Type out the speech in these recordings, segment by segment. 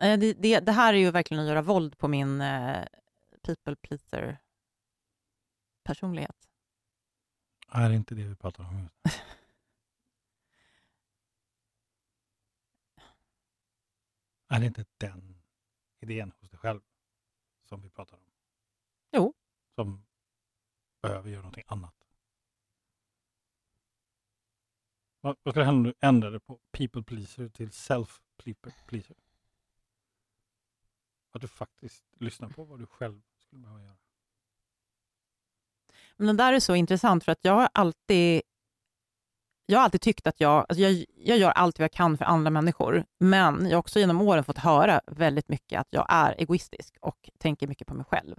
Eh, Det, det, det här är ju verkligen att göra våld på min eh, people pleaser personlighet. Är inte det vi pratar om? är det inte den idén hos dig själv som vi pratar om? Jo. Som behöver göra någonting annat? Vad, vad ska det hända om du ändrar det på people pleaser till self pleaser? Att du faktiskt lyssnar på vad du själv skulle behöva göra. Men det där är så intressant för att jag har alltid, jag har alltid tyckt att jag, alltså jag, jag gör allt vad jag kan för andra människor, men jag har också genom åren fått höra väldigt mycket att jag är egoistisk och tänker mycket på mig själv.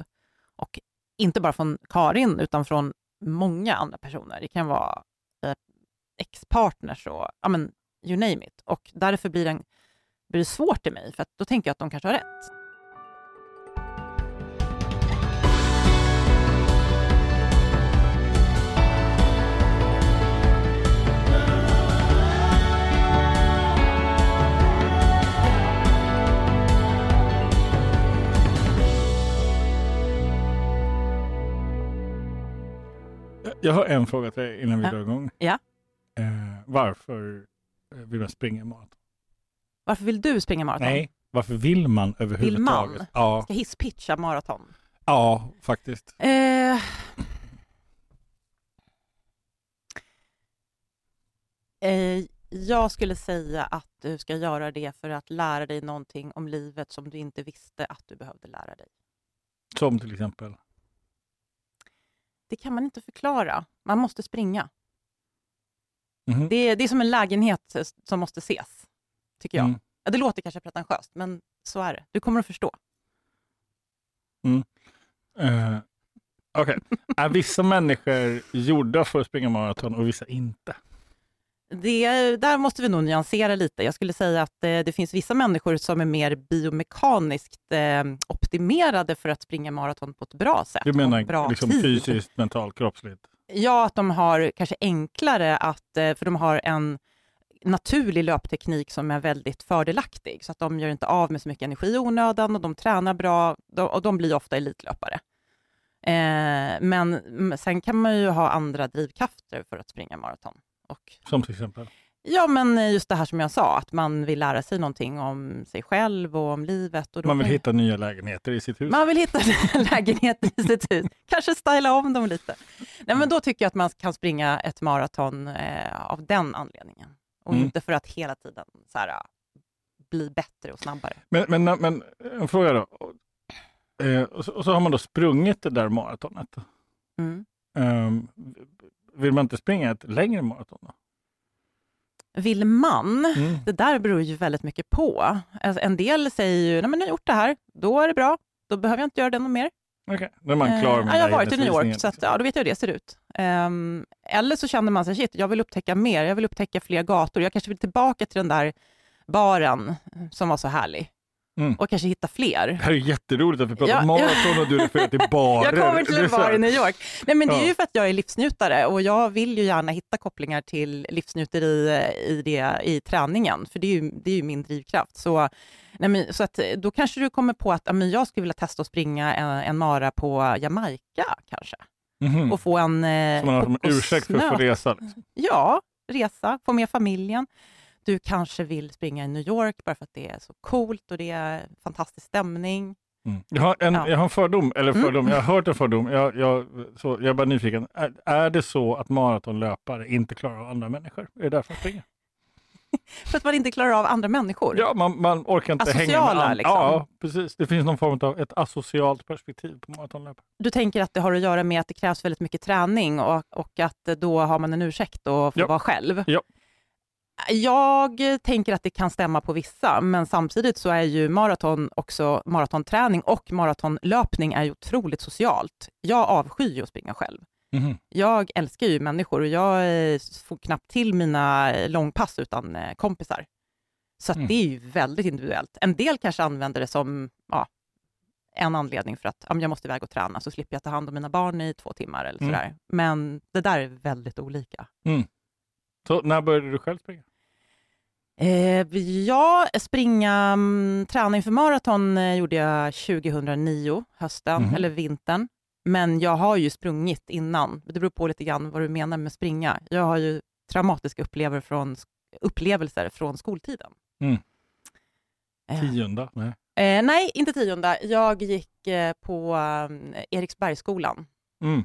Och inte bara från Karin, utan från många andra personer. Det kan vara eh, ex-partners och ja, men, you name it. Och därför blir, den, blir det svårt i mig, för att då tänker jag att de kanske har rätt. Jag har en fråga till dig innan vi Ja. drar igång. Ja. Eh, varför eh, vill man springa maraton? Varför vill du springa maraton? Nej, varför vill man överhuvudtaget? man? Ja, Ska hisspitcha maraton? ja, faktiskt. Eh, eh, jag skulle säga att du ska göra det för att lära dig någonting om livet som du inte visste att du behövde lära dig. Som till exempel. Det kan man inte förklara. Man måste springa. Mhm. Det, är- det är som en lägenhet eh, som måste ses, tycker jag. Mm. Ja, det låter kanske pretentiöst, men så är det. Du kommer att förstå. Eh, Okej, är vissa människor gjorda för att springa maraton och vissa inte? Det, där måste vi nog nyansera lite. Jag skulle säga att eh, det finns vissa människor som är mer biomekaniskt eh, optimerade för att springa maraton på ett bra sätt. Du menar bra liksom tid. fysiskt, mentalt, kroppsligt? Ja, att de har kanske enklare att, eh, för de har en naturlig löpteknik som är väldigt fördelaktig, så att de gör inte av med så mycket energi i onödan och de tränar bra och de blir ofta elitlöpare. Eh, men sen kan man ju ha andra drivkrafter för att springa maraton. Och Som till exempel? Ja, men just det här som jag sa, att man vill lära sig någonting om sig själv och om livet. Och Man vill kan- hitta nya lägenheter i sitt hus? man vill hitta en lägenhet i sitt hus, kanske styla om dem lite. Nej, men då tycker jag att man kan springa ett maraton eh, av den anledningen och Mm. inte för att hela tiden så här, bli bättre och snabbare. Men, men, men en fråga då. Eh, och, så, och så har man då sprungit det där maratonet. Mm. Ehm, vill man inte springa ett längre maraton? Då? Vill man? Mm. Det där beror ju väldigt mycket på. Alltså, en del säger ju, nej men jag har gjort det här, då är det bra, då behöver jag inte göra det något mer. Okej, då är man klar Eh, med ja, jag har varit i New York, så att, liksom. ja, då vet jag hur det ser ut. Ehm, eller så känner man sig, shit, jag vill upptäcka mer, jag vill upptäcka fler gator, jag kanske vill tillbaka till den där baren som var så härlig. Mm. Och kanske hitta fler. Det här är jätteroligt att vi pratar Ja, maraton och du refererar till barer. Jag kommer till en bar i New York. Nej, men det är Ja. ju för att jag är livsnjutare och jag vill ju gärna hitta kopplingar till livsnjuteri eh, i, det, i träningen, för det är ju, det är ju min drivkraft. Så, nej, men, så att, eh, då kanske du kommer på att ja, men jag skulle vilja testa att springa en, en mara på Jamaica kanske. Mhm. Och få en eh, Så man har en ursäkt för att få resa. Liksom. Ja, resa, få med familjen. Du kanske vill springa i New York bara för att det är så coolt och det är fantastisk stämning. Mm. Jag, har en, Ja. jag har en fördom, eller Mm. fördom, jag har hört en fördom. Jag, jag, så, jag är bara nyfiken. Är, är det så att maratonlöpare inte klarar av andra människor? Är det därför de springer? För att man inte klarar av andra människor. Ja, man, man orkar inte hänga med Asociala, andra. liksom. Ja, precis. Det finns någon form av ett asocialt perspektiv på maratonlöpare. Du tänker att det har att göra med att det krävs väldigt mycket träning och, och att då har man en ursäkt att få Ja. vara själv. Ja. Jag tänker att det kan stämma på vissa, men samtidigt så är ju maraton också maratonträning och maratonlöpning är ju otroligt socialt. Jag avskyr ju att springa själv. Mhm. Jag älskar ju människor och jag eh, får knappt till mina eh, långpass utan eh, kompisar. Så Mm. det är ju väldigt individuellt. En del kanske använder det som ja, en anledning för att ja, jag måste iväg och träna, så slipper jag ta hand om mina barn i två timmar eller Mm. sådär. Men det där är väldigt olika. Så när började du själv springa? Eh, ja, springa, mm, träning för maraton eh, gjorde jag 2009, hösten Mhm. eller vintern. Men jag har ju sprungit innan. Det beror på lite grann vad du menar med springa. Jag har ju traumatiska upplevelser från, upplevelser från skoltiden. Mm. Eh, Tionda? Nej. eh, nej, inte tionde. Jag gick eh, på eh, Eriksbergsskolan Mm.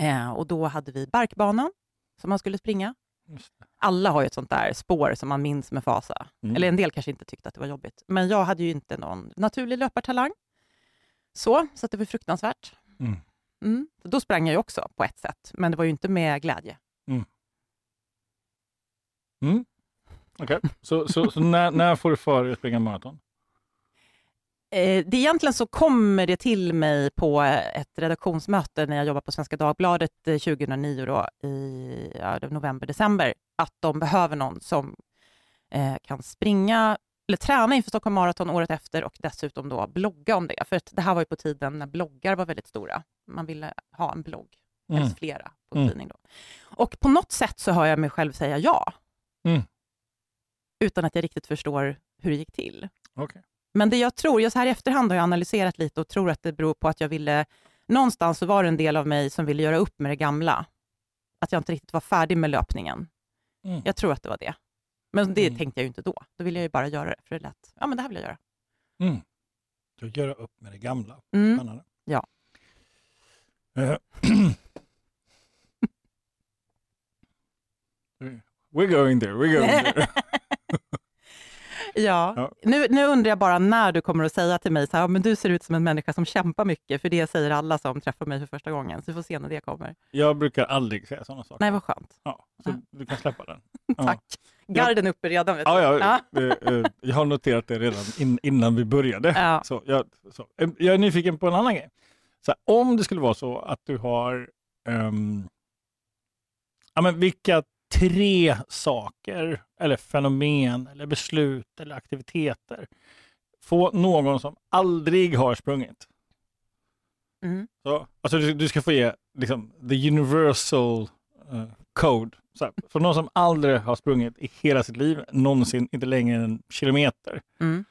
eh, och då hade vi barkbanan som man skulle springa. Alla har ju ett sånt där spår som man minns med fasa. Mm. Eller en del kanske inte tyckte att det var jobbigt. Men jag hade ju inte någon naturlig löpartalang. Så, så det var fruktansvärt. Mm. Mm. Då sprang jag ju också på ett sätt, men det var ju inte med glädje. Mm. Okej, så, så, så när, när får du för dig att springa maraton? Eh, det egentligen så kommer det till mig på ett redaktionsmöte när jag jobbade på Svenska Dagbladet eh, 2009, då, i ja, november, december, att de behöver någon som eh, kan springa eller träna inför Stockholm Marathon året efter och dessutom då blogga om det. För att det här var ju på tiden när bloggar var väldigt stora. Man ville ha en blogg, Mm. helst flera på en Mm. tidning. Då. Och på något sätt så hör jag mig själv säga ja. Mm. Utan att jag riktigt förstår hur det gick till. Okej. Men det jag tror, så här i efterhand har jag analyserat lite och tror att det beror på att jag ville, någonstans så var det en del av mig som ville göra upp med det gamla. Att jag inte riktigt var färdig med löpningen. Mm. Jag tror att det var det. Men det Mm. tänkte jag ju inte då. Då ville jag ju bara göra det, för det lät, ja men det här vill jag göra. Mm. Du göra upp med det gamla. Mm. Spännande. Ja. Eh, We're going there, we're going there. Ja. Ja. Nu, nu undrar jag bara när du kommer att säga till mig så här, "Ja, men du ser ut som en människa som kämpar mycket, för det säger alla som träffar mig för första gången. Så vi får se när det kommer. Jag brukar aldrig säga sådana saker. Nej, vad skönt. Ja, så Ja. du kan släppa den. Ja. Tack. Garden uppe redan. Vet Ja, ja, eh, eh, jag har noterat det redan in, innan vi började. Ja. Så jag, så. Eh, jag är nyfiken på en annan grej. Så här, om det skulle vara så att du har, ehm, ja, men vilka tre saker eller fenomen eller beslut eller aktiviteter får någon som aldrig har sprungit? Mm. Så, alltså du, du ska få ge liksom, the universal eh, code. Så här, för någon som aldrig har sprungit i hela sitt liv, någonsin, inte längre än en kilometer, Mm.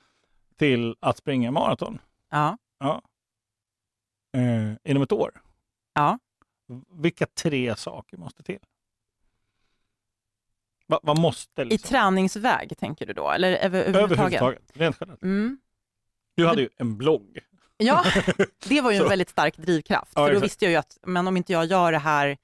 till att springa maraton Ja. ja. eh, inom ett år. Ja. Vilka tre saker måste till? Va, vad måste I liksom? träningsväg tänker du då? Eller över, överhuvudtaget? Överhuvudtaget, rent generellt. Mm. Du hade ju en blogg. Ja, det var ju en väldigt stark drivkraft. Ja, för då visste jag ju att men om inte jag gör det här,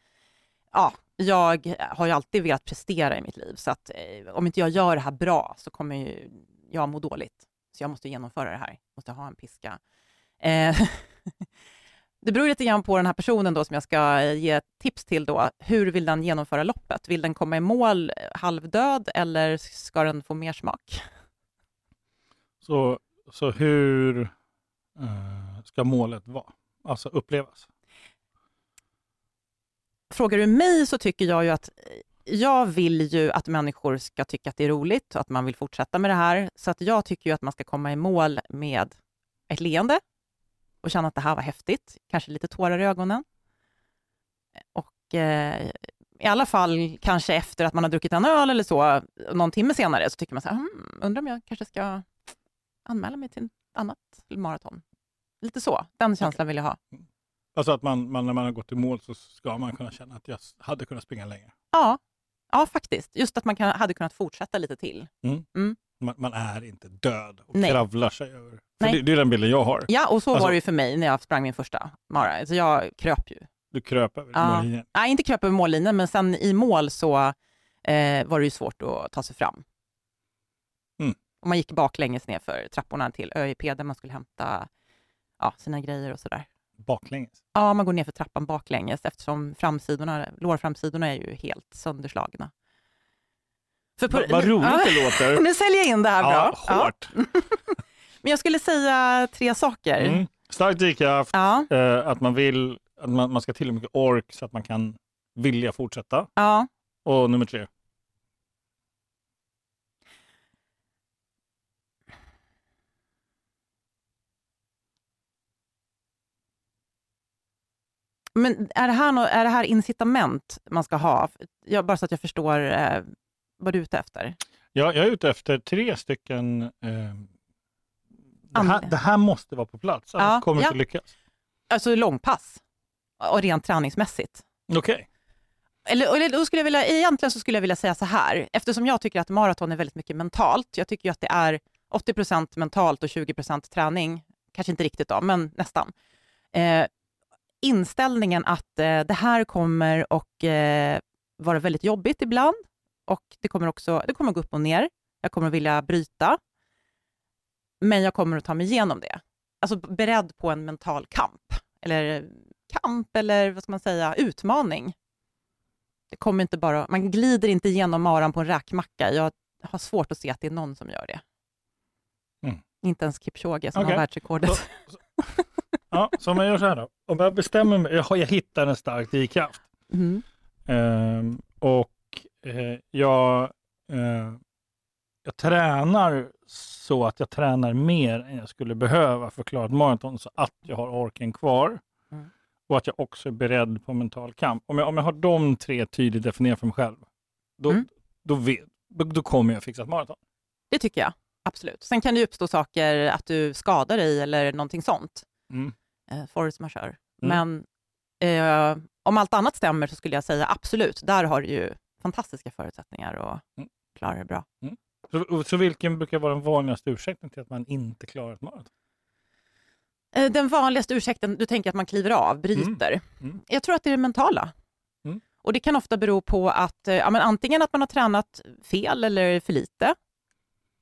ja, jag har ju alltid velat prestera i mitt liv, så att eh, om inte jag gör det här bra så kommer ju jag må dåligt. Så jag måste genomföra det här, måste ha en piska. Eh, det beror lite grann på den här personen då som jag ska eh, ge tips till då. Hur vill den genomföra loppet? Vill den komma i mål eh, halvdöd eller ska den få mer smak? Så, så hur eh, ska målet vara? Alltså upplevas? Frågar du mig så tycker jag ju att eh, jag vill ju att människor ska tycka att det är roligt och att man vill fortsätta med det här. Så att jag tycker ju att man ska komma i mål med ett leende och känna att det här var häftigt. Kanske lite tårar i ögonen. Och eh, i alla fall kanske efter att man har druckit en öl eller så, någon timme senare, så tycker man så här, hmm, undrar om jag kanske ska anmäla mig till ett annat maraton. Lite så, den känslan vill jag ha. Alltså att man, man, när man har gått i mål så ska man kunna känna att jag hade kunnat springa längre. Ja, ja faktiskt. Just att man kan, hade kunnat fortsätta lite till. Man, man är inte död och Nej. kravlar sig över. Det, det är den bilden jag har. Ja, och så Alltså- var det ju för mig när jag sprang min första mara. Alltså jag kröp ju. Du kröp över Ja. mållinjen. Nej, inte kröp över mållinjen, men sen i mål så eh, var det ju svårt att ta sig fram. Mm. Och man gick baklänges ner för trapporna till ÖIP där man skulle hämta ja, sina grejer och sådär. Baklänges. Ja, man går ner för trappan baklänges eftersom framsidorna, lårframsidorna är ju helt sönderslagna. För vad roligt Ja, det låter. Nu säljer jag in det här bra. Ja, hårt. Men jag skulle säga tre saker. Mm. Stark drivkraft, Ja, eh, att man vill, att man, man ska till och mycket ork så att man kan vilja fortsätta. ja. Och nummer tre. Men är det, här är det här incitament man ska ha? Jag, bara så att jag förstår eh, vad du ute efter. Jag, jag är ute efter tre stycken... Eh, det, här, det här måste vara på plats, annars Ja, kommer ja. inte lyckas. Alltså långpass och rent träningsmässigt. Okej. Eller, eller då skulle jag vilja, egentligen så skulle jag vilja säga så här, eftersom jag tycker att maraton är väldigt mycket mentalt. Jag tycker att det är 80% mentalt och 20% träning. Kanske inte riktigt då, men nästan. Eh, inställningen att eh, det här kommer och eh, vara väldigt jobbigt ibland och det kommer också det kommer gå upp och ner. Jag kommer att vilja bryta, men jag kommer att ta mig igenom det. Alltså beredd på en mental kamp, eller kamp, eller vad ska man säga, utmaning. Det kommer inte bara, man glider inte igenom maran på en räkmacka. Jag har svårt att se att det är någon som gör det. Mm. Inte ens Kipchoge som Okej. har världsrekordet. Ja, så om jag gör så här då. Om jag bestämmer mig, jag, jag hittar en stark drivkraft. Mm. Ehm, och eh, jag, eh, jag tränar så att jag tränar mer än jag skulle behöva för att klara ett maraton så att jag har orken kvar. Mm. Och att jag också är beredd på mental kamp. Om jag, om jag har de tre tydligt definierat för mig själv, då, Mm. då, vet, då, då kommer jag fixa ett maraton. Det tycker jag, absolut. Sen kan det ju uppstå saker, att du skadar dig eller någonting sånt. Mm. Eh, force majeure. Men eh, om allt annat stämmer så skulle jag säga absolut, där har du ju fantastiska förutsättningar att Mm. klara det bra. Så, så vilken brukar vara den vanligaste ursäkten till att man inte klarar ett maraton? Eh, Den vanligaste ursäkten, du tänker att man kliver av, bryter. Mm. Jag tror att det är det mentala. Mm. Och Det kan ofta bero på att eh, ja, men antingen att man har tränat fel eller för lite,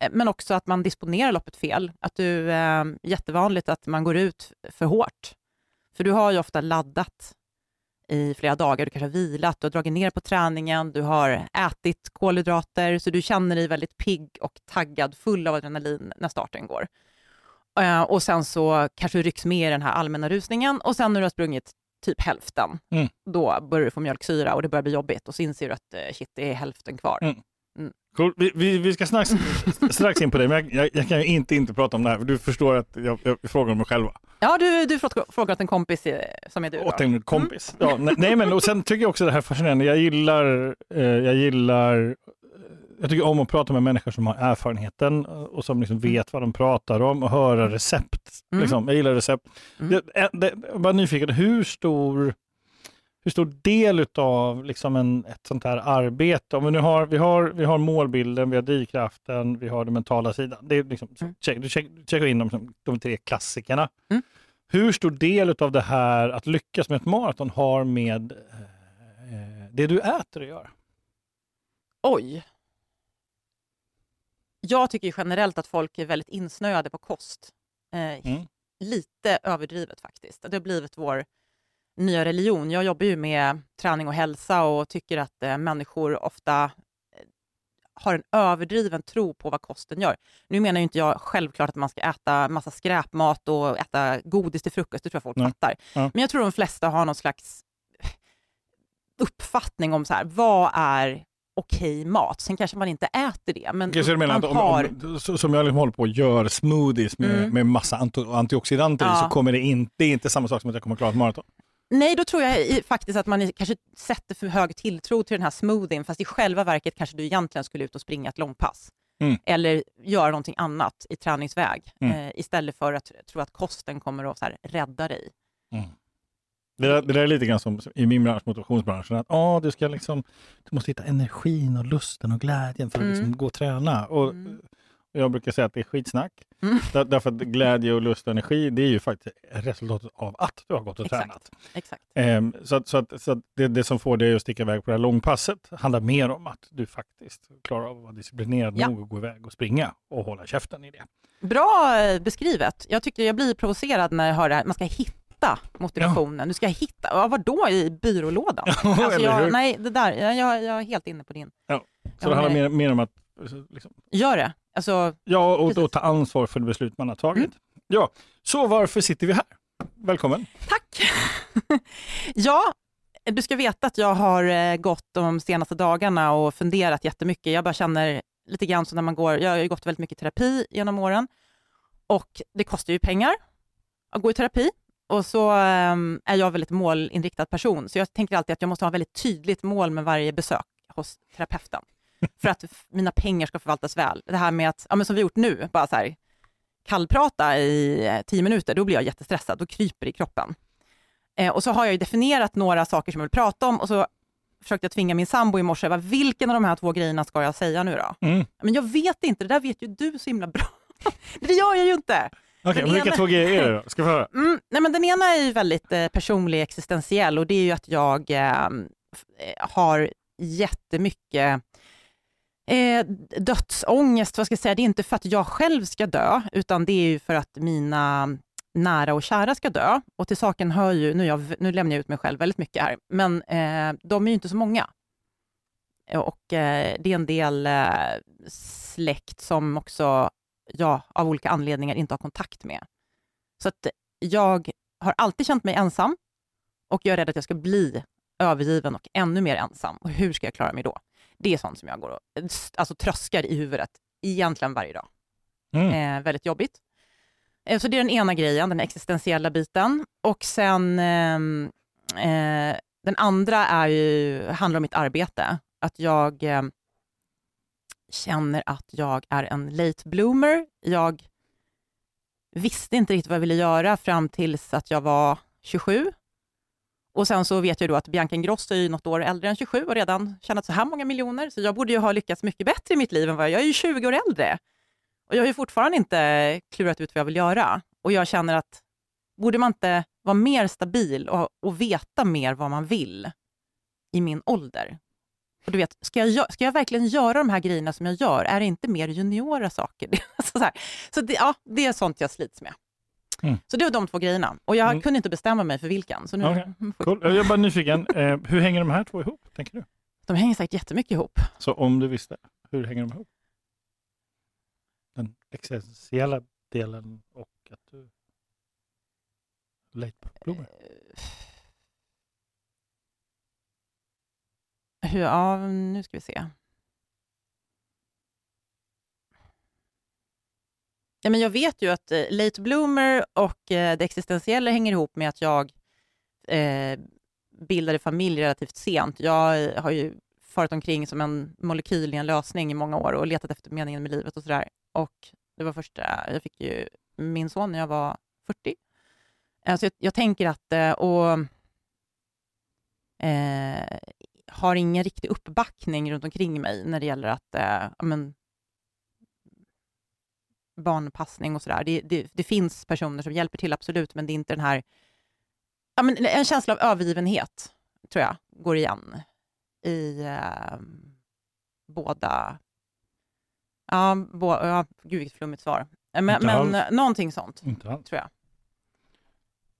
eh, men också att man disponerar loppet fel. Att du, eh, jättevanligt att man går ut för hårt. För du har ju ofta laddat i flera dagar, du kanske har vilat, du har dragit ner på träningen, du har ätit kolhydrater, så du känner dig väldigt pigg och taggad, full av adrenalin när starten går. Eh, och sen så kanske du rycks med i den här allmänna rusningen och sen när du har sprungit typ hälften, Mm. då börjar du få mjölksyra och det börjar bli jobbigt och så inser du att eh, shit, det är hälften kvar. Mm. Cool. Vi, vi, vi ska strax, strax in på det, men jag, jag, jag kan ju inte inte prata om det här, för du förstår att jag, jag frågar om mig själva. Ja, du, du frågat en kompis eh, som är du. Åt en kompis. Ja, nej, nej, men och sen tycker jag också det här är fascinerande. Jag gillar, eh, jag gillar, eh, jag tycker om att prata med människor som har erfarenheten eh, och som liksom vet vad de pratar om och höra recept. Mm. Liksom. Jag gillar recept. Mm. Det, det, jag bara nyfiken, hur stor, hur stor del av liksom en, ett sånt här arbete, om vi nu har, vi har, vi har målbilden, vi har drivkraften, vi har den mentala sidan. Det är liksom, Mm. check, du check, checkar in de, de tre klassikerna. Mm. Hur stor del av det här att lyckas med ett maraton har med eh, det du äter att göra? Oj. Jag tycker generellt att folk är väldigt insnöade på kost. Eh, Mm. Lite överdrivet faktiskt. Det har blivit vår nya religion. Jag jobbar ju med träning och hälsa och tycker att eh, människor ofta eh, har en överdriven tro på vad kosten gör. Nu menar ju inte jag självklart att man ska äta massa skräpmat och äta godis till frukost, det tror jag folk Nej. fattar. Ja. Men jag tror de flesta har någon slags uppfattning om så här, vad är okej mat. Sen kanske man inte äter det, men menar man att om, har... om, som jag liksom håller på och gör smoothies med, Mm. med massa anti- antioxidanter Ja. så kommer det inte, det är inte samma sak som att jag kommer klara ett maraton. Nej, då tror jag i- faktiskt att man kanske sätter för hög tilltro till den här smoothien, fast i själva verket kanske du egentligen skulle ut och springa ett långpass. Mm. Eller göra någonting annat i träningsväg, Mm. eh, istället för att tro att kosten kommer att så här, rädda dig. Det, där, det där är lite grann som i min bransch, motivationsbranschen, att ah, du, ska liksom, du måste hitta energin och lusten och glädjen för att Mm. liksom gå och träna. Och Mm. Jag brukar säga att det är skitsnack. Mm. Där, därför att glädje och lust och energi, det är ju faktiskt resultatet av att du har gått och Exakt. tränat. Exakt. Ehm, så att, så att, så att det, det som får dig att sticka iväg på det här långpasset handlar mer om att du faktiskt klarar av att vara disciplinerad Ja. nog att gå iväg och springa och hålla käften i det. Bra eh, beskrivet. Jag tycker jag blir provocerad när jag hör det här. Man ska hitta motivationen. Du ska hitta, ja, vadå i byrålådan? alltså eller hur? jag, nej, det där, jag, jag är helt inne på din. Så Ja, det handlar mer, mer om att liksom, Gör det. Alltså, Ja, och, Precis. och ta ansvar för det beslut man har tagit. Mm. Ja, så varför sitter vi här? Välkommen. Tack! ja, du ska veta att jag har eh, gått de senaste dagarna och funderat jättemycket. Jag bara känner lite grann som när man går, jag har ju gått väldigt mycket terapi genom åren och det kostar ju pengar att gå i terapi. Och så eh, är jag en väldigt målinriktad person, så jag tänker alltid att jag måste ha ett väldigt tydligt mål med varje besök hos terapeuten. För att mina pengar ska förvaltas väl. Det här med att, ja, men som vi gjort nu, bara så här, kallprata i eh, tio minuter, då blir jag jättestressad, då kryper det i kroppen. Eh, och så har jag ju definierat några saker som jag vill prata om och så försökte jag tvinga min sambo i morse, vilken av de här två grejerna ska jag säga nu då? Mm. Men jag vet inte, det där vet ju du så himla bra. det gör jag ju inte. Men vilka ena- två grejer är det då? Ska vi höra? Mm, nej men den ena är ju väldigt eh, personlig, existentiell och det är ju att jag eh, f- eh, har jättemycket eh, dödsångest. Vad ska jag säga? Det är inte för att jag själv ska dö, utan det är ju för att mina nära och kära ska dö. Och till saken hör ju, nu, jag, nu lämnar jag ut mig själv väldigt mycket här, men eh, de är ju inte så många. Eh, och eh, det är en del eh, släkt som också jag av olika anledningar inte har kontakt med. Så att jag har alltid känt mig ensam och jag är rädd att jag ska bli övergiven och ännu mer ensam. Och hur ska jag klara mig då? Det är sånt som jag går och alltså, tröskar i huvudet egentligen varje dag. Mm. Eh, väldigt jobbigt. Eh, så det är den ena grejen, den existentiella biten. Och sen ehm, eh, den andra är ju, handlar om mitt arbete. Att jag eh, känner att jag är en late bloomer. Jag visste inte riktigt vad jag ville göra fram tills att jag var 27. Och sen så vet jag då att Bianca Ingrosso är ju något år äldre än 27 och redan tjänat så här många miljoner, så jag borde ju ha lyckats mycket bättre i mitt liv än vad jag Jag är ju 20 år äldre. Och jag har ju fortfarande inte klurat ut vad jag vill göra. Och jag känner att borde man inte vara mer stabil och, och veta mer vad man vill i min ålder? Och du vet, ska jag, ska jag verkligen göra de här grejerna som jag gör? Är det inte mer juniora saker? så, alltså så här. så det, ja, det är sånt jag slits med. Mm. Så det var de två grejerna. Och jag Mm. kunde inte bestämma mig för vilken. Så nu, Okej, Cool. Jag är bara nyfiken. Eh, hur hänger de här två ihop, tänker du? De hänger säkert jättemycket ihop. Så om du visste, hur hänger de ihop? Den existentiella delen och att du... Bloomer. Hur, ja, nu ska vi se. Ja, men jag vet ju att eh, late bloomer och eh, det existentiella hänger ihop med att jag eh, bildade familj relativt sent. Jag eh, har ju farit omkring som en molekyl i en lösning i många år och letat efter meningen med livet och sådär. Och det var första, jag fick ju min son när jag var 40. Eh, så jag, jag tänker att, eh, och eh, har ingen riktig uppbackning runt omkring mig när det gäller att eh, men, barnpassning och sådär. Det, det, det finns personer som hjälper till, absolut, men det är inte den här... Ja, men en känsla av övergivenhet, tror jag, går igen i eh, båda... Ja, bo, ja, gud vilket flummigt svar. Eh, Men, Inte men alls. någonting sånt, tror jag.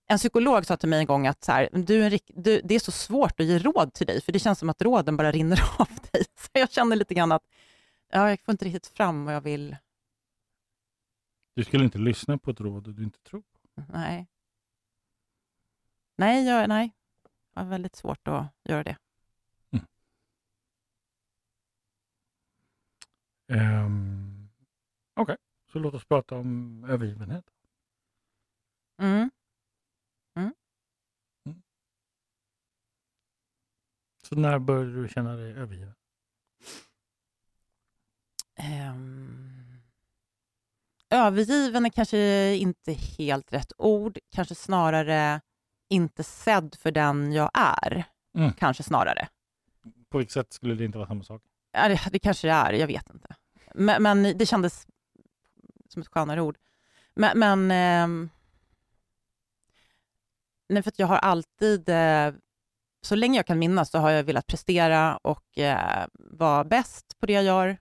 En psykolog sa till mig en gång att så här, du du, det är så svårt att ge råd till dig, för det känns som att råden bara rinner av dig. Så jag känner lite grann att ja, jag får inte riktigt fram vad jag vill. Du skulle inte lyssna på ett råd du inte tror på. Nej. Nej, jag, nej. Jag har väldigt svårt att göra det. Um, Okej, så låt oss prata om övergivenhet. Mm. Så när började du känna dig övergiven? Ehm, övergiven är kanske inte helt rätt ord. Kanske snarare inte sedd för den jag är. Mm. Kanske snarare. På vilket sätt skulle det inte vara samma sak? Ja, det, det kanske det är, jag vet inte. Men, men det kändes som ett skönare ord. Men, men ehm, nej, för att jag har alltid, eh, så länge jag kan minnas, så har jag velat prestera och eh, vara bäst på det jag gör.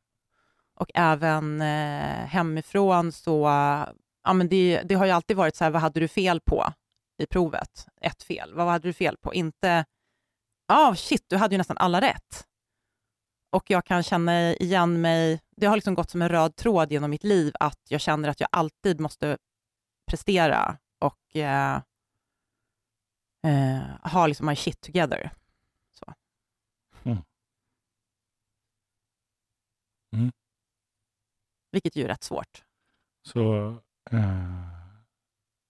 Och även eh, hemifrån så, ja men det, det har ju alltid varit så här, vad hade du fel på i provet? Ett fel. Vad hade du fel på? Inte, ja shit, du hade ju nästan alla rätt och jag kan känna igen mig, det har liksom gått som en röd tråd genom mitt liv, att jag känner att jag alltid måste prestera och eh, eh, ha liksom my shit together. Så. Mm. Mm. Vilket ju är rätt svårt. Så, eh,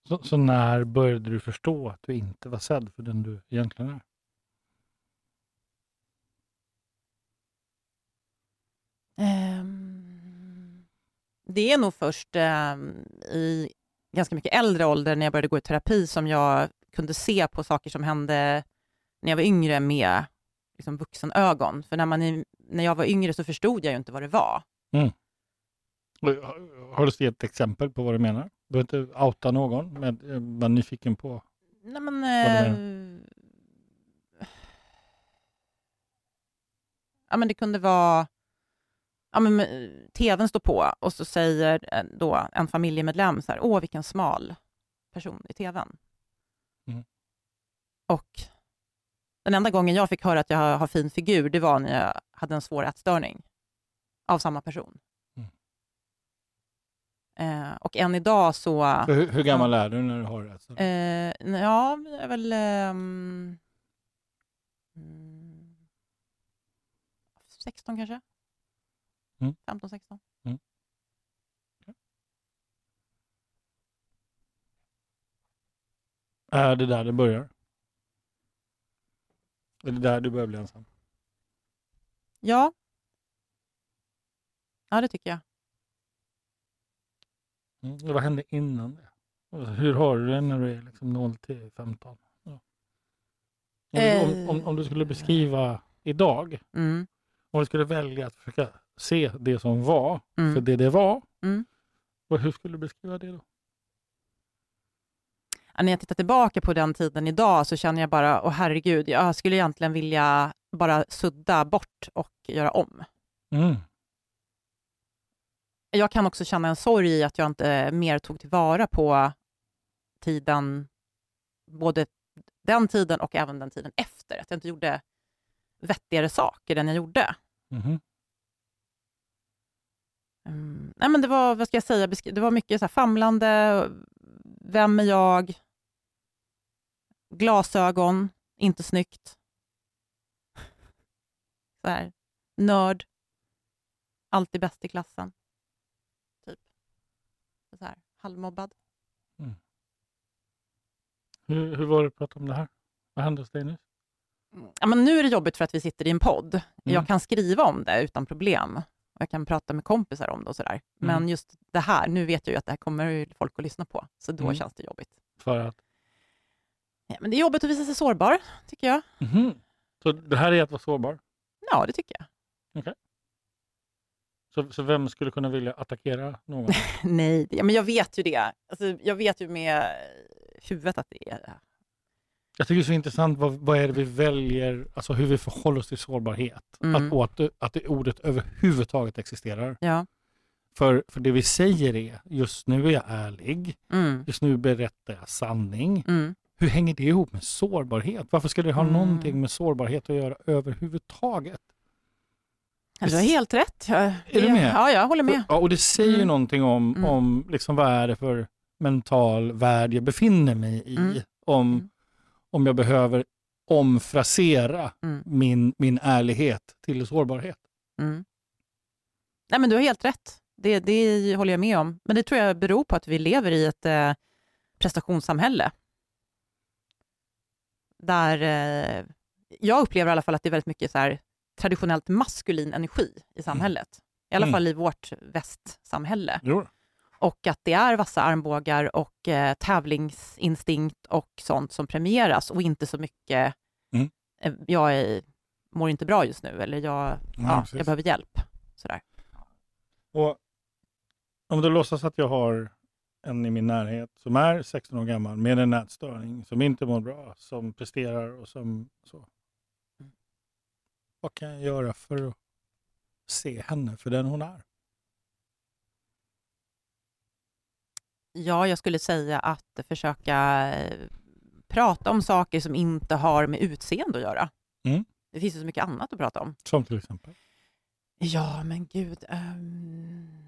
så, så när började du förstå att du inte var sedd för den du egentligen är? Det är nog först eh, i ganska mycket äldre ålder, när jag började gå i terapi, som jag kunde se på saker som hände när jag var yngre med liksom, vuxenögon. För när, man är, när jag var yngre så förstod jag ju inte vad det var. Har du sett ett exempel på vad du menar? Du behöver inte outa någon, men jag är bara nyfiken på. Nej, men, eh, ja, men det kunde vara... Ja, men, eh, TVn står på och så säger eh, då en familjemedlem så här, åh vilken smal person i TVn. Mm. Och den enda gången jag fick höra att jag har fin figur, det var när jag hade en svår ätstörning av samma person. Mm. Eh, och än idag så... Hur, hur gammal är du när du har det? Så? Eh, ja, jag är väl... ehm, mm, 16 kanske? Mm. 15, 16. Är det där det börjar? Är det där du börjar bli ensam? Ja. Ja, det tycker jag. Mm. Vad hände innan det? Alltså, Hur har du det när du är liksom 0 till 15? Ja. Om, du- om, om, du skulle beskriva idag, Mm. om du skulle välja att försöka se det som var Mm. för det det var, Mm. hur skulle du beskriva det då? Ja, när jag tittar tillbaka på den tiden idag så känner jag bara, åh herregud, jag skulle egentligen vilja bara sudda bort och göra om. Mm. Jag kan också känna en sorg i att jag inte mer tog tillvara på tiden, både den tiden och även den tiden efter. Att jag inte gjorde vettigare saker än jag gjorde. Mhm. Mm. Nej, men det var, vad ska jag säga, det var mycket så famlande, vem är jag? Glasögon, inte snyggt. Så här, nörd, alltid bäst i klassen. Halvmobbad. Hur, hur var det att prata om det här? Vad hände hos dig nu? Ja, men nu är det jobbigt för att vi sitter i en podd. Mm. Jag kan skriva om det utan problem. Och Jag kan prata med kompisar om det och sådär. Men Mm. just det här, nu vet jag ju att det här kommer folk att lyssna på, så då Mm. känns det jobbigt. För att? Ja, men det är jobbigt att visa sig sårbar, tycker jag. Mhm. Så det här är att vara sårbar? Ja, det tycker jag. Så, så vem skulle kunna vilja attackera någon? Nej, ja, men jag vet ju det. Alltså, jag vet ju med huvudet att det är det. Jag tycker det är så intressant vad, vad är det vi väljer, alltså hur vi förhåller oss till sårbarhet. Mm. Att, att, att det ordet överhuvudtaget existerar. Ja. För, för det vi säger är, just nu är jag ärlig, Mm. just nu berättar jag sanning. Mm. Hur hänger det ihop med sårbarhet? Varför ska det ha Mm. någonting med sårbarhet att göra överhuvudtaget? Du har helt rätt. Jag, Är du med? Ja, jag håller med. Ja, och det säger ju Mm. någonting om, Mm. om liksom vad är det för mental värld jag befinner mig i. Mm. Om, Mm. om jag behöver omfrasera Mm. min, min ärlighet till sårbarhet. Mm. Nej, men du har helt rätt. Det, det håller jag med om. Men det tror jag beror på att vi lever i ett eh, prestationssamhälle. Där eh, jag upplever i alla fall att det är väldigt mycket så här, traditionellt maskulin energi i samhället. I alla Mm. fall i vårt västsamhälle. Jo. Och att det är vassa armbågar och eh, tävlingsinstinkt och sånt som premieras och inte så mycket Mm. eh, jag är, mår inte bra just nu eller jag, ja, precis. jag behöver hjälp. Sådär. Och om du låtsas att jag har en i min närhet som är 16 år gammal med en nätstörning, som inte mår bra, som presterar och som så. Vad kan jag göra för att se henne för den hon är? Ja, jag skulle säga att försöka eh, prata om saker som inte har med utseende att göra. Mm. Det finns ju så mycket annat att prata om. Som till exempel? Ja, men gud. ehm.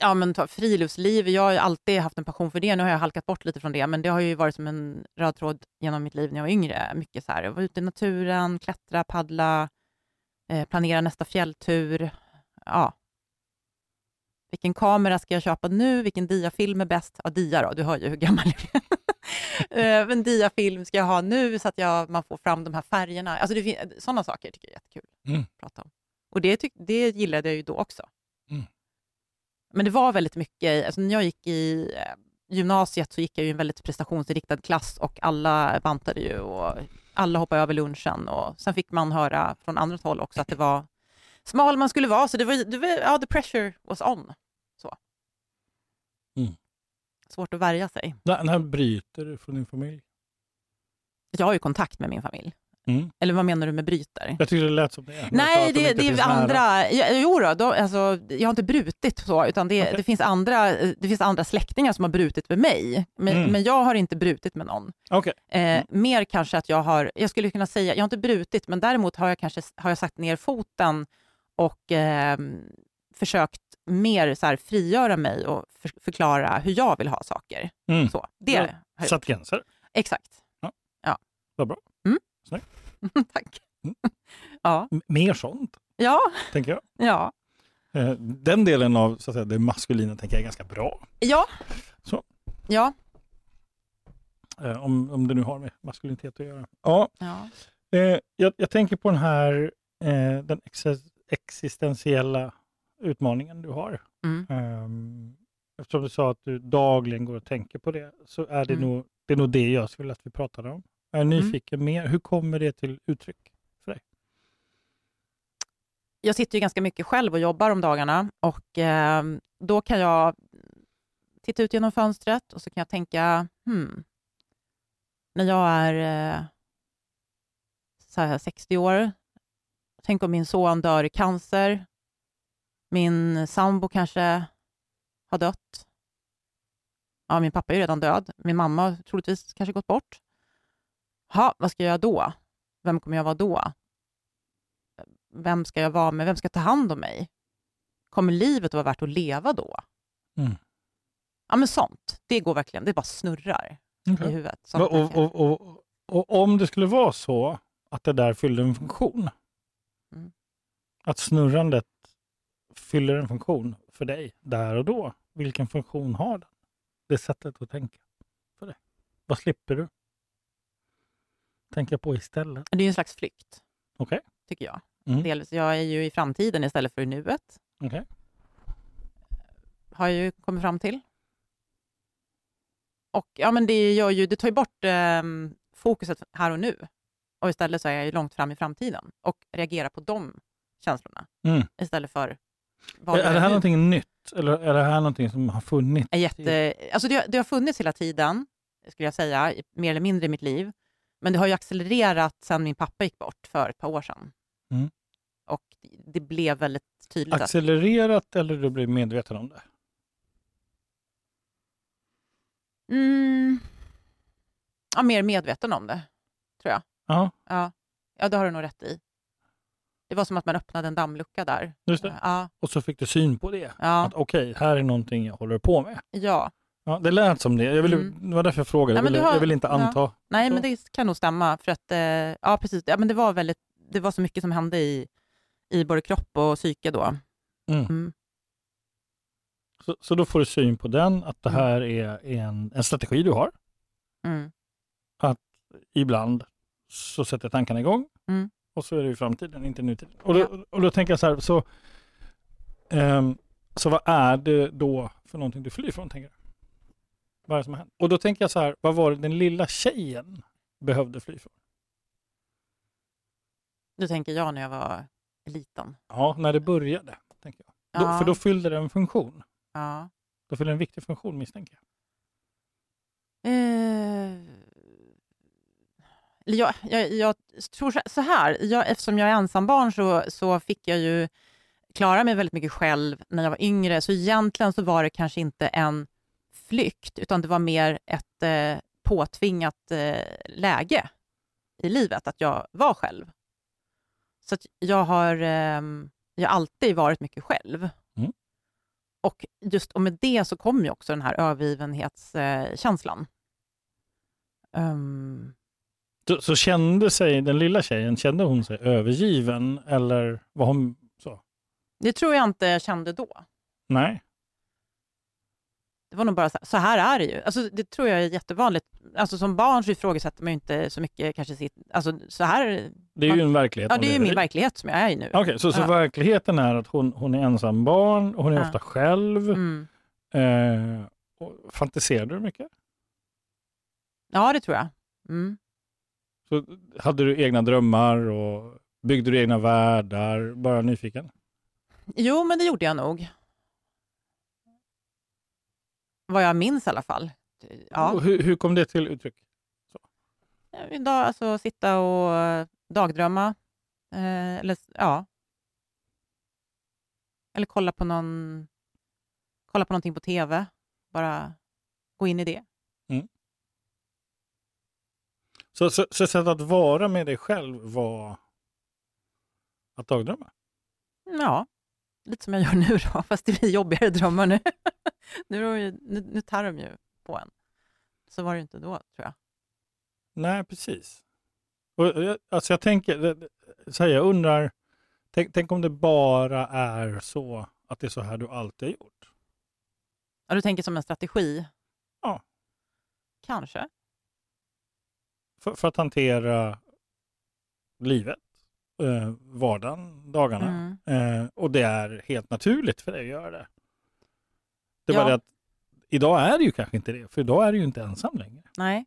Ja, men ta friluftsliv. Jag har alltid haft en passion för det. Nu har jag halkat bort lite från det, men det har ju varit som en röd tråd genom mitt liv när jag var yngre. Mycket så här, vara ute i naturen, klättra, paddla, eh, planera nästa fjälltur. Ja. Vilken kamera ska jag köpa nu? Vilken diafilm är bäst? Ja, dia då, du hör ju hur gammal jag är. Eh, Men diafilm ska jag ha nu så att jag, man får fram de här färgerna. Alltså det, sådana saker tycker jag är jättekul Mm. att prata om. Och det, tyck, det gillade jag ju då också. Men det var väldigt mycket, alltså när jag gick i eh, gymnasiet så gick jag i en väldigt prestationsinriktad klass och alla bantade ju och alla hoppade över lunchen och sen fick man höra från andra håll också att det var smal man skulle vara, så det var, det var ja, the pressure was on. Så. Mm. Svårt att värja sig. När, när bryter du från din familj? Jag har ju kontakt med min familj. Mm. Eller vad menar du med bryter? Jag tyckte det lät som det. Nej, de det, det är andra... Ja, jo då, då, alltså, jag har inte brutit så, utan det, Okej. det, finns andra, det finns andra släktingar som har brutit med mig. Men, Mm. men jag har inte brutit med någon. Okej. Eh, Mer kanske att jag har, jag skulle kunna säga, jag har inte brutit, men däremot har jag kanske har jag satt ner foten och eh, försökt mer så här, frigöra mig och för, förklara hur jag vill ha saker. Mm. Så, det Ja, Satt gränser. Exakt. Vad bra. Tack. Mm. Ja. M- Mer sånt, Ja, tänker jag. ja. Eh, Den delen av så att säga, det maskulina tänker jag är ganska bra. Ja. Så. Ja. Eh, Om, om det nu har med maskulinitet att göra. Ja, ja. eh, jag, jag tänker på den här den ex existentiella utmaningen du har. Mm. Um, eftersom du sa att du dagligen går och tänker på det, så är det, Mm. nog, det är nog det jag skulle att vi pratade om. Jag är nyfiken mer. Hur kommer det till uttryck för dig? jag sitter ju ganska mycket själv och jobbar om dagarna och eh, då kan jag titta ut genom fönstret och så kan jag tänka, hmm, när jag är eh, så här 60 år, tänk om min son dör i cancer, min sambo kanske har dött. Ja, min pappa är ju redan död. Min mamma har troligtvis kanske gått bort. Ha, vad ska jag göra då? Vem kommer jag vara då? vem ska jag vara med? Vem ska ta hand om mig? Kommer livet att vara värt att leva då? Mm. Ja, men sånt. Det går verkligen. Det bara snurrar i huvudet. Och, och, och, och, om det skulle vara så att det där fyller en funktion, Mm. att snurrandet fyller en funktion för dig där och då, vilken funktion har den? Det sättet att tänka för dig. Vad slipper du tänka på istället? det är ju en slags flykt, Okej? tycker jag. Mm. Dels, jag är ju i framtiden istället för i nuet, Okej. har jag ju kommit fram till. Och ja, men det, gör ju, det tar ju bort eh, fokuset här och nu. Och istället så är jag ju långt fram i framtiden och reagerar på de känslorna Mm. istället för Är, är det här nu. någonting nytt eller är det här någonting som har funnits? jätte, alltså det, det har funnits hela tiden, skulle jag säga, mer eller mindre i mitt liv. Men det har ju accelererat sedan min pappa gick bort för ett par år sedan. Mm. Och det blev väldigt tydligt. att, Accelererat eller du blir medveten om det? mm, ja, mer medveten om det, tror jag. Ja, Ja. ja, det har du nog rätt i. Det var som att man öppnade en dammlucka där. just det. Ja, Och så fick du syn på det. ja, Att okej, här är någonting jag håller på med. ja. Ja, det lät som det. Jag ville, Mm. Det var därför jag frågade. Ja, Jag men ville, har- jag ville inte ja. anta. Nej, Så. men det kan nog stämma. För att, eh, ja, precis. Ja, men det, var väldigt, det var så mycket som hände i, i både kropp och psyke då. Mm. Mm. Så, så då får du syn på den, att det Mm. här är en, en strategi du har. Mm. Ibland så sätter tankarna igång Mm. och så är det i framtiden, inte nutiden. Och då, och då tänker jag så här, så, ehm, så vad är det då för någonting du flyr från? Tänker jag? Vad det som har hänt? Och då tänker jag så här, vad var det den lilla tjejen behövde fly från? Du tänker jag när jag var liten. Ja, när det började. Tänker jag. Då, Ja. för då fyllde det en funktion. Ja. Då fyllde det en viktig funktion misstänker jag. Eh, jag, jag, jag tror så- så här, jag, eftersom jag är ensambarn så, så fick jag ju klara mig väldigt mycket själv när jag var yngre, så egentligen så var det kanske inte en flykt, utan det var mer ett eh, påtvingat eh, läge i livet, att jag var själv. Så jag har ehm, jag har alltid varit mycket själv. Mm. Och just och med det så kom ju också den här övergivenhetskänslan. Um, Så, så kände sig den lilla tjejen, kände hon sig övergiven eller var hon så? det tror jag inte jag kände då. Nej. Det var nog bara så här, så här är det ju. Alltså, det tror jag är jättevanligt. Alltså, som barn så ifrågasätter man ju inte så mycket kanske sitt... Alltså, så här, Det är ju en verklighet. ja, det är ju min i. verklighet som jag är i nu. Okej, så, så Ja. verkligheten är att hon, hon är ensam barn, och hon är Ja. ofta själv. Mm. Eh, och fantiserade du mycket? Ja, det tror jag. Mm. Så hade du egna drömmar och byggde du egna världar? Bara nyfiken. Jo, men det gjorde jag nog. Vad jag minns i alla fall. Ja. Hur, hur kom det till uttryck? Idag, alltså sitta och eh, dagdrömma. Eh, eller, ja. eller kolla på någon kolla på någonting på tv. Bara gå in i det. Så, så, så sättet att vara med dig själv var att dagdrömma? Ja, lite som jag gör nu då, fast det blir jobbigare drömmar nu. nu, ju, nu, nu tar de ju på en. Så var det inte då, tror jag. Nej, precis. Och, jag- alltså jag tänker, så här, jag undrar, tänk, tänk om det bara är så att det är så här du alltid har gjort? Ja, du tänker som en strategi? Ja. Kanske. För, för att hantera livet, eh, vardagen, dagarna. Mm. Eh, och det är helt naturligt för dig att göra det. Det var Ja. det att idag är det ju kanske inte det, för idag är du ju inte ensam längre. Nej.